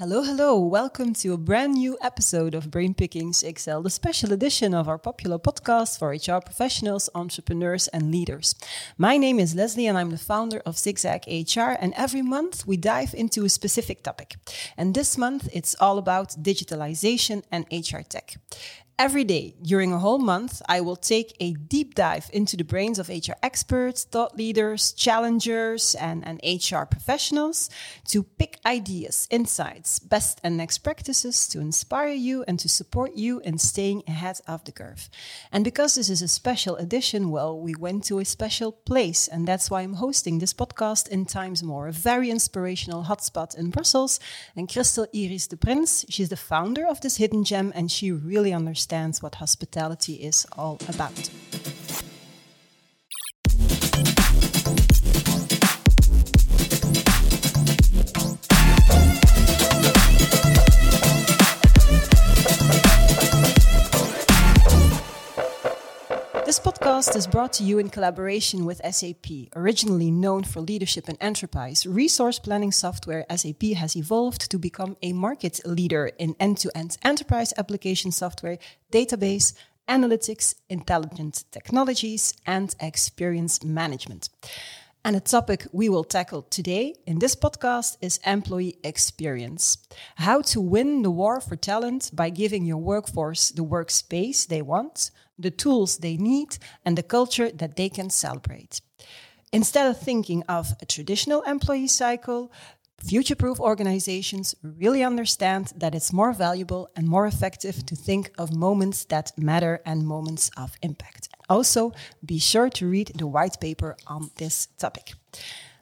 Hello, hello. Welcome to a brand new episode of Brain Pickings XL, the special edition of our popular podcast for HR professionals, entrepreneurs, and leaders. My name is Leslie, and I'm the founder of Zigzag HR. And every month we dive into a specific topic. And this month it's all about digitalization and HR tech. Every day during a whole month, I will take a deep dive into the brains of HR experts, thought leaders, challengers, and, and HR professionals to pick ideas, insights, best and next practices to inspire you and to support you in staying ahead of the curve. And because this is a special edition, well, we went to a special place, and that's why I'm hosting this podcast in Times More, a very inspirational hotspot in Brussels. And Crystal Iris de Prins, she's the founder of this hidden gem, and she really understands understands what hospitality is all about. Podcast is brought to you in collaboration with SAP. Originally known for leadership and enterprise resource planning software, SAP has evolved to become a market leader in end to end enterprise application software, database, analytics, intelligent technologies, and experience management. And the topic we will tackle today in this podcast is employee experience. How to win the war for talent by giving your workforce the workspace they want, the tools they need, and the culture that they can celebrate. Instead of thinking of a traditional employee cycle, future proof organizations really understand that it's more valuable and more effective to think of moments that matter and moments of impact. Also, be sure to read the white paper on this topic.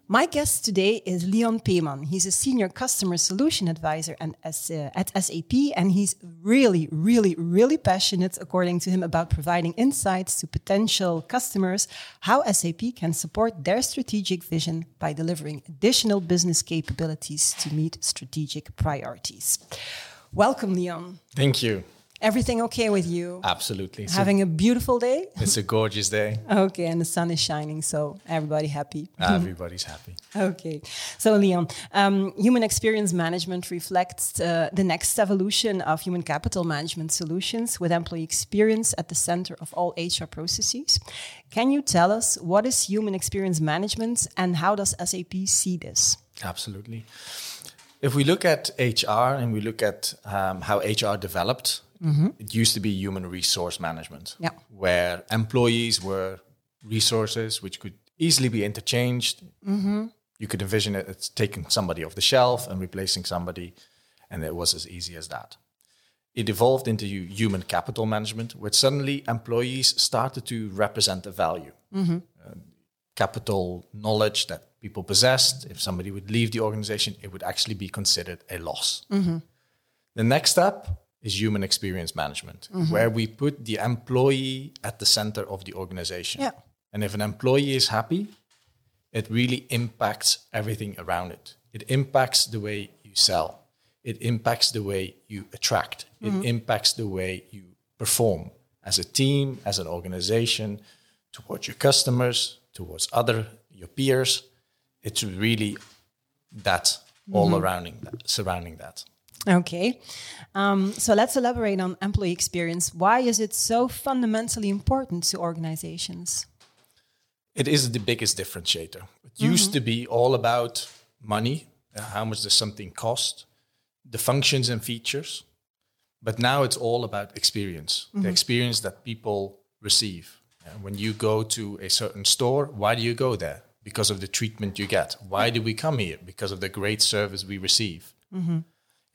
My guest today is Leon Peeman. He's a senior customer solution advisor and as, uh, at SAP, and he's really, really, really passionate, according to him, about providing insights to potential customers how SAP can support their strategic vision by delivering additional business capabilities to meet strategic priorities. Welcome, Leon. Thank you. Everything okay with you? Absolutely. Having a, a, beautiful day? It's a gorgeous day. okay, and the sun is shining, so everybody happy. Everybody's happy. okay. So, Leon, um, human experience management reflects uh, the next evolution of human capital management solutions with employee experience at the center of all HR processes. Can you tell us what is human experience management and how does SAP see this? Absolutely. If we look at HR and we look at um, how HR developed Mm-hmm. It used to be human resource management, yeah. where employees were resources which could easily be interchanged. Mm-hmm. You could envision it as taking somebody off the shelf and replacing somebody, and it was as easy as that. It evolved into human capital management, where suddenly employees started to represent a value. Mm-hmm. Uh, capital knowledge that people possessed. If somebody would leave the organization, it would actually be considered a loss. Mm-hmm. The next step is human experience management, mm-hmm. where we put the employee at the center of the organization. Yeah. And if an employee is happy, it really impacts everything around it. It impacts the way you sell. It impacts the way you attract. Mm-hmm. It impacts the way you perform as a team, as an organization, towards your customers, towards other your peers. It's really that all mm-hmm. around that, surrounding that. Okay. Um, so let's elaborate on employee experience. Why is it so fundamentally important to organizations? It is the biggest differentiator. It mm -hmm. used to be all about money, uh, how much does something cost, the functions and features. But now it's all about experience, mm -hmm. the mm-hmm. experience that people receive. Uh, when you go to a certain store, why do you go there? Because of the treatment you get. Why do we come here? Because of the great service we receive. Mm -hmm.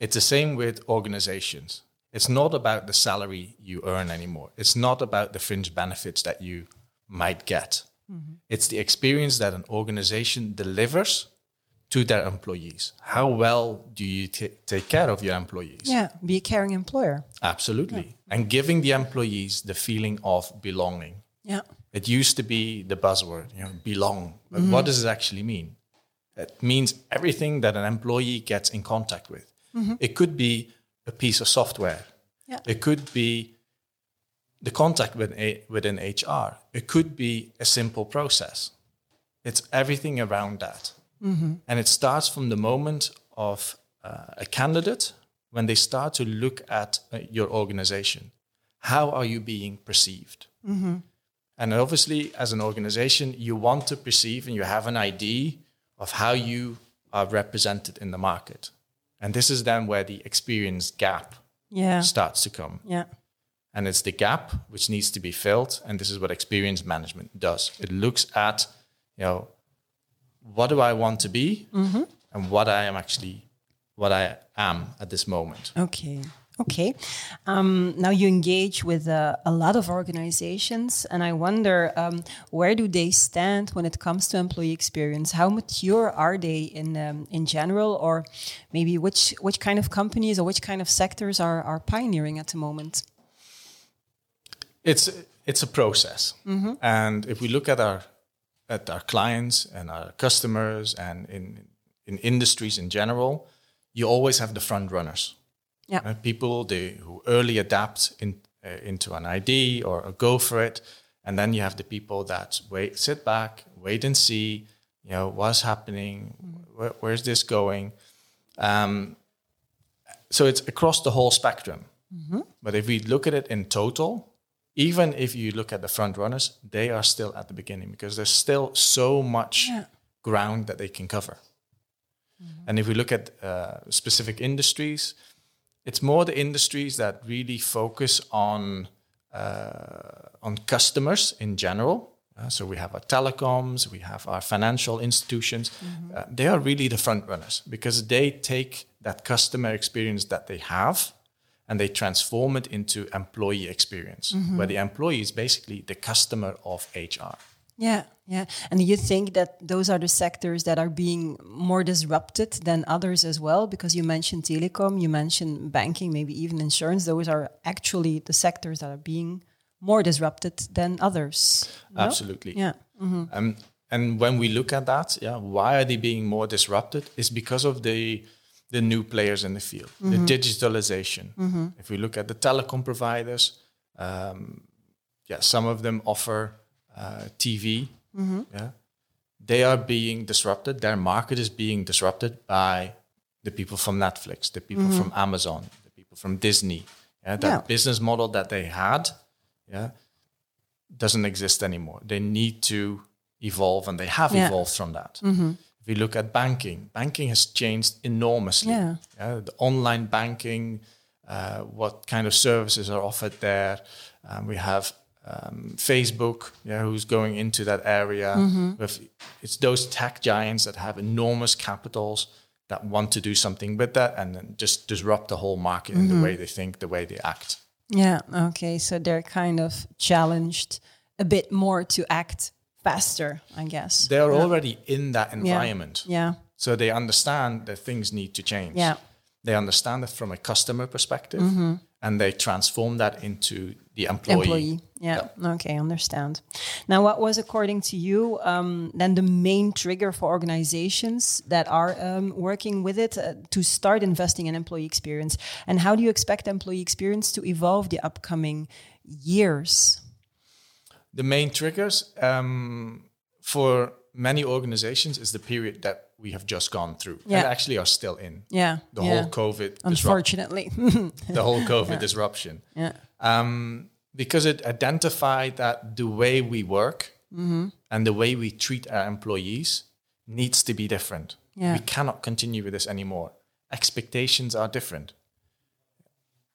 It's the same with organizations. It's not about the salary you earn anymore. It's not about the fringe benefits that you might get. Mm-hmm. It's the experience that an organization delivers to their employees. How well do you t- take care of your employees? Yeah, be a caring employer. Absolutely. Yeah. And giving the employees the feeling of belonging. Yeah. It used to be the buzzword, you know, belong. But mm-hmm. what does it actually mean? It means everything that an employee gets in contact with. Mm-hmm. It could be a piece of software. Yeah. It could be the contact with a, within HR. It could be a simple process. It's everything around that. Mm-hmm. And it starts from the moment of uh, a candidate when they start to look at uh, your organization. How are you being perceived? And obviously, as an organization, you want to perceive and you have an idea of how you are represented in the market. And this is then where the experience gap Yeah. starts to come. Yeah. And it's the gap which needs to be filled. And this is what experience management does. It looks at, you know, what do I want to be mm-hmm. and what I am actually, what I am at this moment. Okay. Okay. Um, now you engage with uh, a lot of organizations, and I wonder um, where do they stand when it comes to employee experience? How mature are they in um, in general, or maybe which which kind of companies or which kind of sectors are are pioneering at the moment? it's it's a process and if we look at our at our clients and our customers and in in industries in general you always have the front runners Yeah. Uh, people they, who early adapt in, uh, into an ID or go for it and then you have the people that wait sit back wait and see you know what's happening where, where's this going um, so it's across the whole spectrum but if we look at it in total, even if you look at the front runners, they are still at the beginning because there's still so much Yeah. ground that they can cover. And if we look at uh, specific industries, it's more the industries that really focus on uh, on customers in general. Uh, so we have our telecoms, we have our financial institutions. Uh, they are really the front runners because they take that customer experience that they have and they transform it into employee experience, where the employee is basically the customer of HR. Yeah, yeah. And you think that those are the sectors that are being more disrupted than others as well? Because you mentioned telecom, you mentioned banking, maybe even insurance. Those are actually the sectors that are being more disrupted than others. no? Absolutely. Yeah. Um, and when we look at that, yeah, why are they being more disrupted? Is because of the the new players in the field, the digitalization. If we look at the telecom providers, um, yeah, some of them offer uh, TV. Yeah, they are being disrupted. Their market is being disrupted by the people from Netflix, the people from Amazon, the people from Disney. Yeah, that Yeah. business model that they had, yeah, doesn't exist anymore. They need to evolve, and they have Yeah. evolved from that. If we look at banking, banking has changed enormously. Yeah. the online banking, uh, what kind of services are offered there. Um, we have um, Facebook, yeah, who's going into that area. Mm-hmm. With, it's those tech giants that have enormous capitals that want to do something with that and then just disrupt the whole market in the mm-hmm. way they think, the way they act. Yeah. Okay. So they're kind of challenged a bit more to act faster, I guess. They are already in that environment. Yeah. So they understand that things need to change. Yeah. They understand it from a customer perspective mm-hmm. and they transform that into the employee. employee. Yeah. Okay, understand. Now, what was, according to you, um, then the main trigger for organizations that are um, working with it uh, to start investing in employee experience? And how do you expect employee experience to evolve the upcoming years? The main triggers um, for many organizations is the period that we have just gone through Yeah. and actually are still in. Yeah. The yeah. whole COVID Unfortunately. the whole COVID disruption. yeah. um, because it identified that the way we work and the way we treat our employees needs to be different. Yeah. We cannot continue with this anymore. Expectations are different.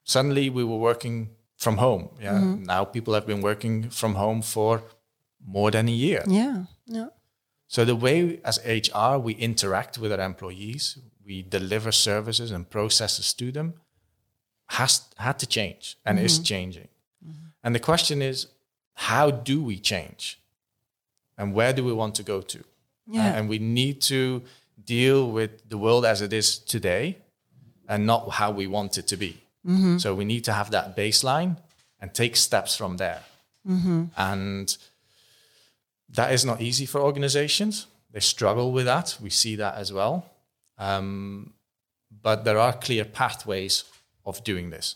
Suddenly, we were working from home. Yeah. Now people have been working from home for more than a year. Yeah. Yeah. So the way as HR we interact with our employees, we deliver services and processes to them, has had to change and is mm-hmm. changing. Mm-hmm. And the question is, how do we change? And where do we want to go to? Yeah. And we need to deal with the world as it is today and not how we want it to be. Mm-hmm. So we need to have that baseline and take steps from there. And that is not easy for organizations. They struggle with that. We see that as well. Um, but there are clear pathways of doing this.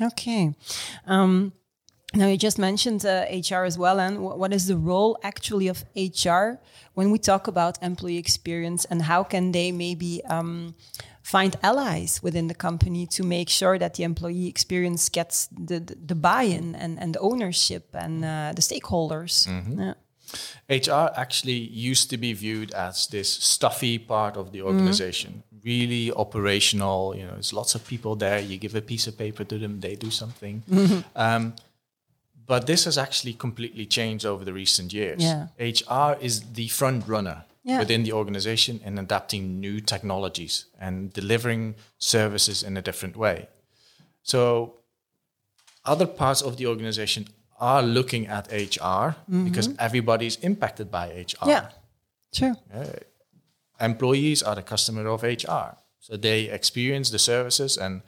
Okay. Um, now you just mentioned uh, HR as well, and what is the role actually of HR when we talk about employee experience, and how can they maybe um, find allies within the company to make sure that the employee experience gets the, the, the buy-in and, and the ownership and uh, the stakeholders. Yeah. HR actually used to be viewed as this stuffy part of the organization, really operational. You know, there's lots of people there. You give a piece of paper to them, they do something. Um, but this has actually completely changed over the recent years. Yeah. HR is the front runner Yeah. within the organization in adapting new technologies and delivering services in a different way. So other parts of the organization are looking at HR because everybody's impacted by HR. Yeah, sure. Employees are the customer of HR. So they experience the services and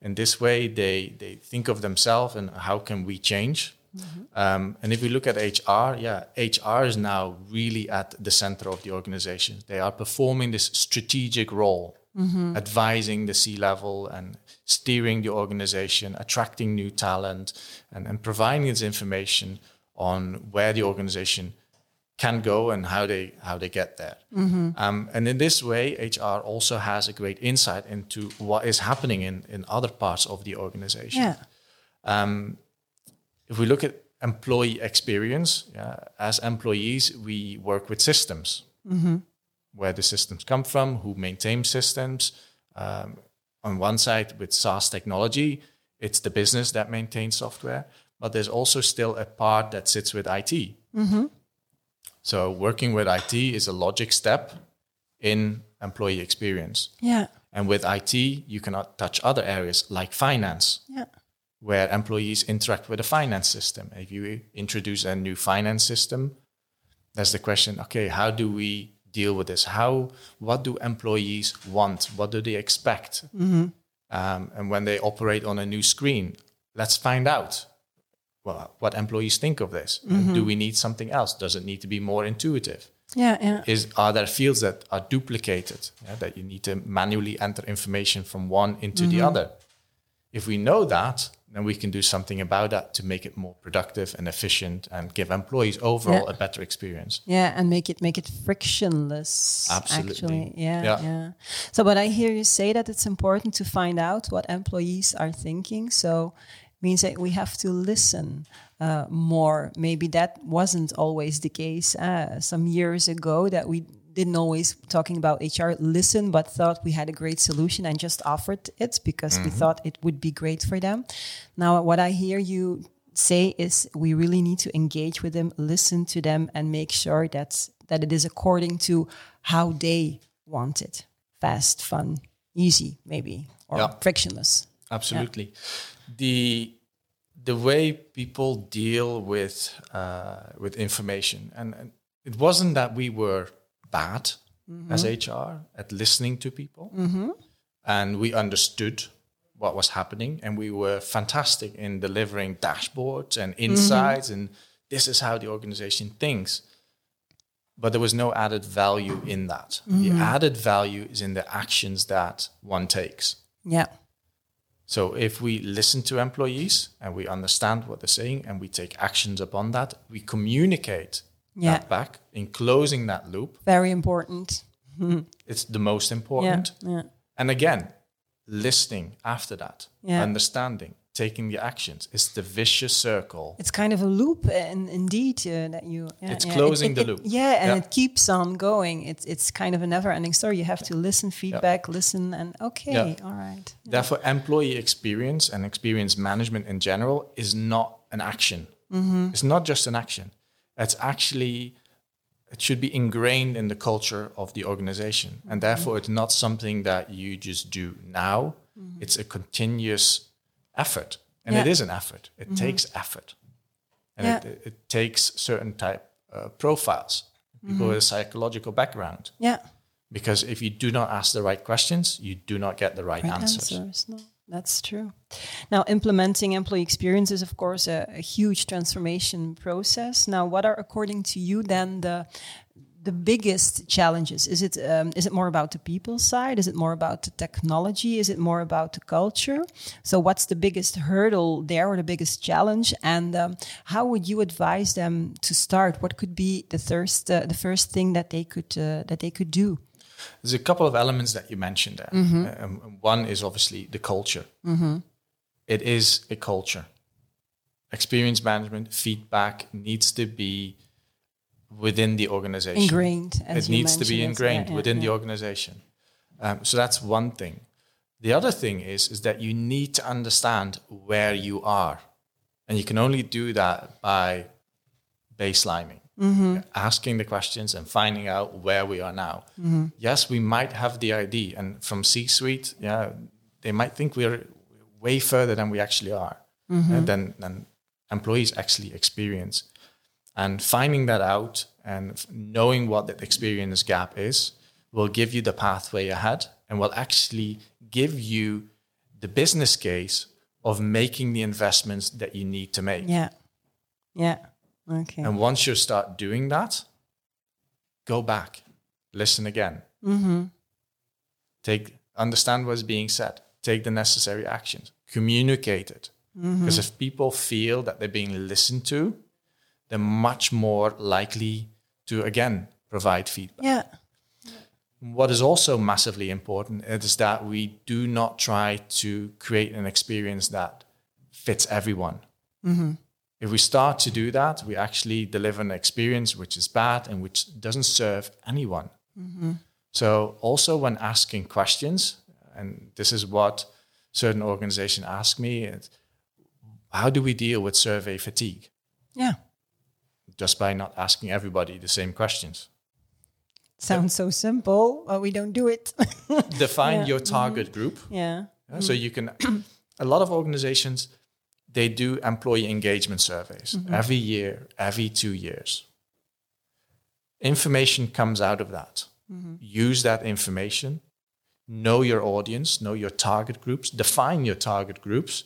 in this way they, they think of themselves and how can we change? Um, and if we look at HR, yeah, HR is now really at the center of the organization. They are performing this strategic role, Mm-hmm. advising the C level and steering the organization, attracting new talent, and, and providing this information on where the organization can go and how they how they get there. Mm-hmm. Um, and in this way, HR also has a great insight into what is happening in, in other parts of the organization Yeah. Um, if we look at employee experience, yeah, as employees, we work with systems. Mm-hmm. Where the systems come from, who maintains systems. Um, on one side, with SaaS technology, it's the business that maintains software, but there's also still a part that sits with IT. So, working with IT is a logic step in employee experience. Yeah. And with IT, you cannot touch other areas like finance Yeah. where employees interact with the finance system. If you introduce a new finance system, that's the question. Okay, how do we deal with this? How? What do employees want? What do they expect? Mm-hmm. Um, and when they operate on a new screen, let's find out. Well, what employees think of this? Do mm-hmm. we need something else? Does it need to be more intuitive? Yeah. Yeah. is are there fields that are duplicated yeah, that you need to manually enter information from one into the mm-hmm. other if we know that then we can do something about that to make it more productive and efficient and give employees overall Yeah. a better experience Yeah, and make it make it frictionless. Absolutely. Actually, yeah, Yeah. yeah. So, but I hear you say that it's important to find out what employees are thinking. So, means that we have to listen uh, more. Maybe that wasn't always the case uh, some years ago. That we didn't always talking about HR listen, but thought we had a great solution and just offered it because we thought it would be great for them. Now, what I hear you say is we really need to engage with them, listen to them, and make sure that that it is according to how they want it. Fast, fun, easy, maybe, or Yeah. frictionless. absolutely the the way people deal with uh, with information. And, and it wasn't that we were bad mm-hmm. as hr at listening to people. Mm-hmm. And we understood what was happening. And we were fantastic in delivering dashboards and mm-hmm. insights and this is how the organization thinks. But there was no added value in that. The added value is in the actions that one takes. Yeah, so if we listen to employees and we understand what they're saying and we take actions upon that, we communicate Yeah. that back in closing that loop. very important. It's the most Yeah, important. yeah, And again, listening after that, Yeah. understanding, taking the actions. It's the vicious circle. it's kind of a loop, and indeed uh, that you. Yeah, It's yeah. closing It- the it- loop. Yeah, and Yeah. it keeps on going. It's it's kind of a never-ending story. You have to listen, feedback, listen, and okay, all right. Therefore, employee experience and experience management in general is not an action. Mm-hmm. It's not just an action. It's actually it should be ingrained in the culture of the organization, and therefore, mm-hmm. it's not something that you just do now. Mm-hmm. It's a continuous effort, and it Yeah. is an effort. It takes effort, and Yeah. it, it takes certain type uh, profiles, people with a psychological background. Yeah. Because if you do not ask the right questions, you do not get the right, right answers. answers. No, that's true. Now, implementing employee experience is, of course, a, a huge transformation process. Now, what are, according to you, then the the biggest challenges? Is it um, is it more about the people side? Is it more about the technology? Is it more about the culture? So, what's the biggest hurdle there, or the biggest challenge? And um, how would you advise them to start? What could be the first uh, the first thing that they could uh, that they could do? There's a couple of elements that you mentioned there. Mm-hmm. Um, one is obviously the culture. It is a culture. Experience management, feedback needs to be within the organization. Ingrained, it needs to be ingrained Yeah, yeah, within the organization. Um, so that's one thing. The other thing is is that you need to understand where you are, and you can only do that by baselining, Mm-hmm. asking the questions and finding out where we are now. Mm-hmm. Yes, we might have the ID, and from C-suite, yeah, they might think we're way further than we actually are, Mm-hmm. than than employees actually experience. And finding that out and knowing what that experience gap is will give you the pathway ahead and will actually give you the business case of making the investments that you need to make. Yeah. Yeah. Okay. And once you start doing that, go back, listen again, mm-hmm. take understand what's being said, take the necessary actions, communicate it. Because if people feel that they're being listened to, they're much more likely to again provide feedback. Yeah. What is also massively important is that we do not try to create an experience that fits everyone. Mm-hmm. If we start to do that, we actually deliver an experience which is bad and which doesn't serve anyone. Mm-hmm. So, also when asking questions, and this is what certain organizations ask me, how do we deal with survey fatigue? Yeah. Just by not asking everybody the same questions. Sounds so simple, but we don't do it. Define Yeah. your mm-hmm. target group. yeah. Yeah, So you can, a lot of organizations, they do employee engagement surveys mm-hmm. every year, every two years. Information comes out of that. Mm-hmm. Use that information, know your audience, know your target groups, define your target groups,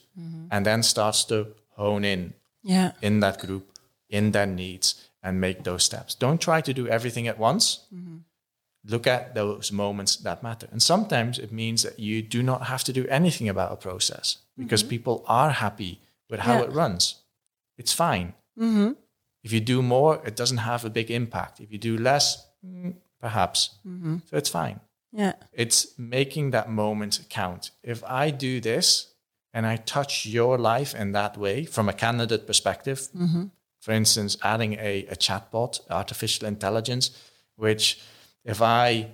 and then starts to hone in Yeah. in that group, in their needs, and make those steps. Don't try to do everything at once. Look at those moments that matter. And sometimes it means that you do not have to do anything about a process because people are happy with how Yeah. it runs. It's fine. Mm-hmm. If you do more, it doesn't have a big impact. If you do less, mm, perhaps. So it's fine. Yeah. It's making that moment count. If I do this and I touch your life in that way from a candidate perspective, for instance, adding a, a chatbot, artificial intelligence, which if I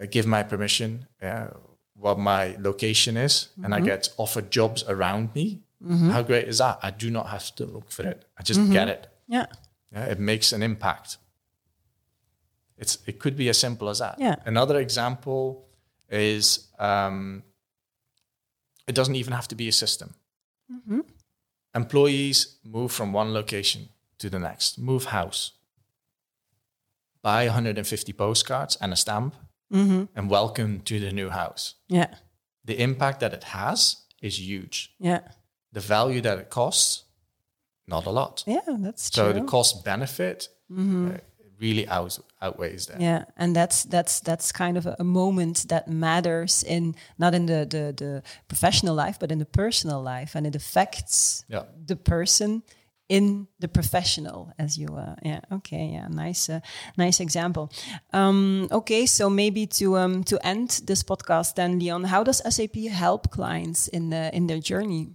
uh, give my permission, uh, what my location is, and I get offered jobs around me, how great is that? I do not have to look for it. I just get it. Yeah. Yeah, it makes an impact. It's it could be as simple as that. Yeah. Another example is um, it doesn't even have to be a system. Employees move from one location to the next, move house, buy 150 postcards and a stamp, and welcome to the new house. Yeah. The impact that it has is huge. Yeah. The value that it costs, not a lot. Yeah. That's So true. So the cost benefit uh, really out, outweighs that. yeah and that's that's that's kind of a, a moment that matters in not in the, the the professional life but in the personal life and it affects Yeah. the person in the professional as you uh, yeah okay yeah nice uh, nice example um, okay so maybe to um, to end this podcast then leon how does sap help clients in the in their journey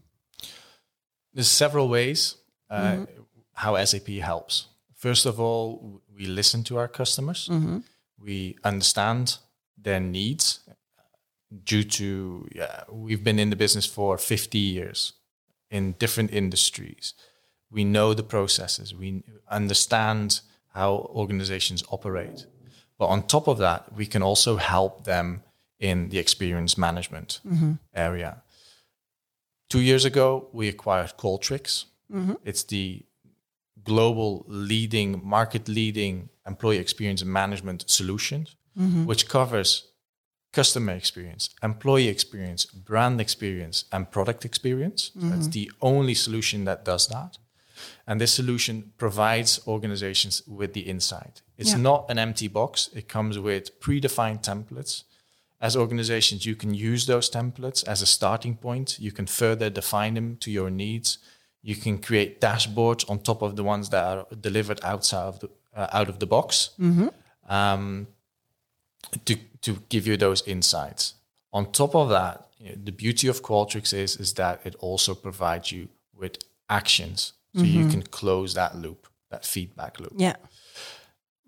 There's several ways uh, how SAP helps. First of all, we listen to our customers. We understand their needs. Due to yeah, we've been in the business for 50 years in different industries. We know the processes. We understand how organizations operate. But on top of that, we can also help them in the experience management mm-hmm. area. Two years ago, we acquired Qualtrics. Mm-hmm. It's the global leading, market leading employee experience management solution, mm-hmm. which covers customer experience, employee experience, brand experience, and product experience. That's the only solution that does that. And this solution provides organizations with the insight. It's Yeah. not an empty box, it comes with predefined templates. As organizations, you can use those templates as a starting point. You can further define them to your needs. You can create dashboards on top of the ones that are delivered outside of the, uh, out of the box. Um, to to give you those insights. On top of that, you know, the beauty of Qualtrics is is that it also provides you with actions, so you mm-hmm. can close that loop, that feedback loop. Yeah.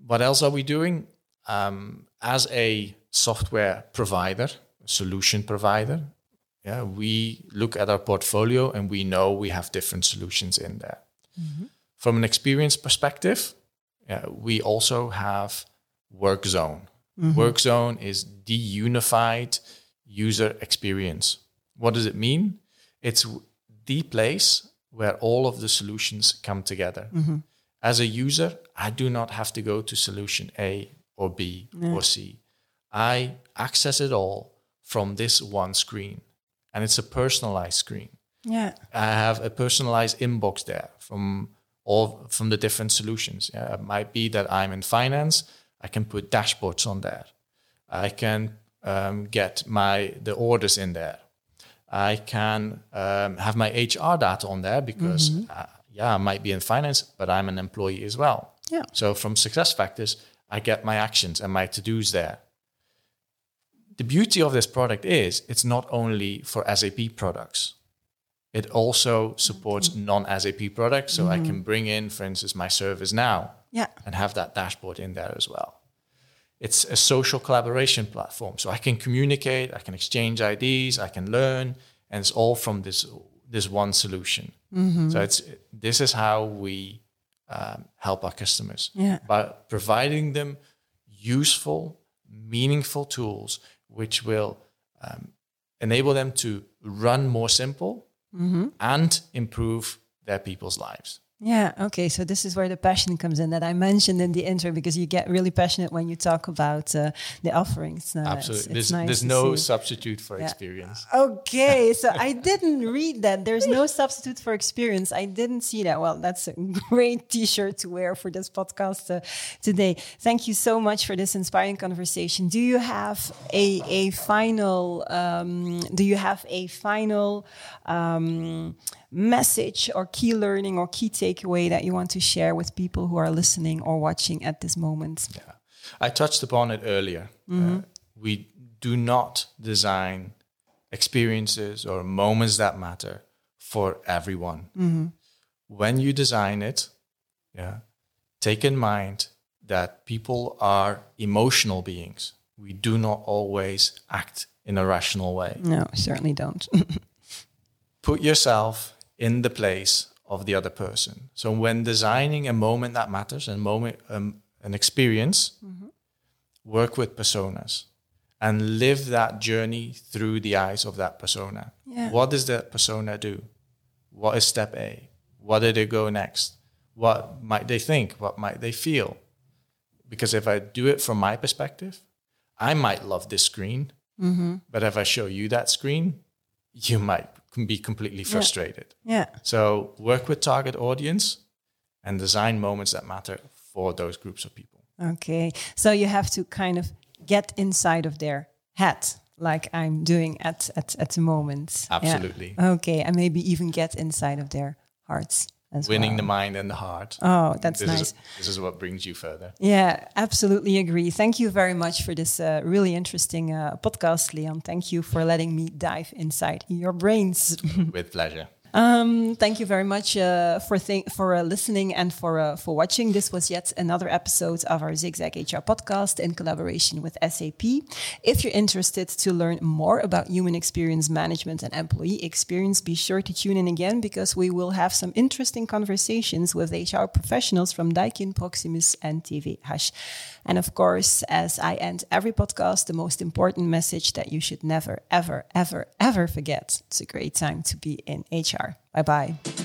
What else are we doing? Um, as a software provider, solution provider, yeah, we look at our portfolio and we know we have different solutions in there. Mm-hmm. From an experience perspective, yeah, we also have Work Zone. Mm-hmm. Work Zone is the unified user experience. What does it mean? It's the place where all of the solutions come together. As a user, I do not have to go to solution A or B or C. I access it all from this one screen, and it's a personalized screen. Yeah. I have a personalized inbox there from all from the different solutions. Yeah, it might be that I'm in finance. I can put dashboards on there. I can um, get my the orders in there. I can um, have my HR data on there because uh, yeah, I might be in finance, but I'm an employee as well. Yeah. So from SuccessFactors, I get my actions and my to-dos there. The beauty of this product is it's not only for SAP products. It also supports non-SAP products. So I can bring in, for instance, my ServiceNow Yeah. and have that dashboard in there as well. It's a social collaboration platform. So I can communicate, I can exchange IDs, I can learn, and it's all from this this one solution. So it's this is how we um, help our customers Yeah. by providing them useful, meaningful tools which will um, enable them to run more simple and improve their people's lives. Yeah. Okay. So this is where the passion comes in that I mentioned in the intro because you get really passionate when you talk about uh, the offerings. Uh, it's- Absolutely. it's there's nice there's no see. substitute for Yeah. experience. Okay, so I didn't read that. There's no substitute for experience. I didn't see that. Well, that's a great T-shirt to wear for this podcast uh, today. Thank you so much for this inspiring conversation. Do you have a a final? Um, do you have a final? Um, message or key learning or key takeaway that you want to share with people who are listening or watching at this moment? Yeah. I touched upon it earlier. Uh, we do not design experiences or moments that matter for everyone. When you design it, yeah, take in mind that people are emotional beings. We do not always act in a rational way. No, certainly don't. put yourself in the place of the other person. So when designing a moment that matters, a moment, um, an experience, work with personas and live that journey through the eyes of that persona. Yeah. What does that persona do? What is step A? What did they go next? What might they think? What might they feel? Because if I do it from my perspective, I might love this screen, but if I show you that screen, you might be completely frustrated. yeah. So work with target audience and design moments that matter for those groups of people. Okay. So you have to kind of get inside of their head, like I'm doing at at, at the moment. Yeah. Absolutely. Okay. And maybe even get inside of their hearts Winning well. the mind and the heart. Oh, that's this nice. Is, this is what brings you further. Yeah, absolutely agree. Thank you very much for this uh, really interesting uh, podcast, Leon. Thank you for letting me dive inside your brains. with pleasure. Um, thank you very much uh, for for uh, listening and for uh, for watching. This was yet another episode of our Zigzag HR podcast in collaboration with SAP. If you're interested to learn more about human experience management and employee experience, be sure to tune in again because we will have some interesting conversations with HR professionals from Daikin, Proximus, and TVH. And of course, as I end every podcast, the most important message that you should never, ever, ever, ever forget: it's a great time to be in HR. Bye bye.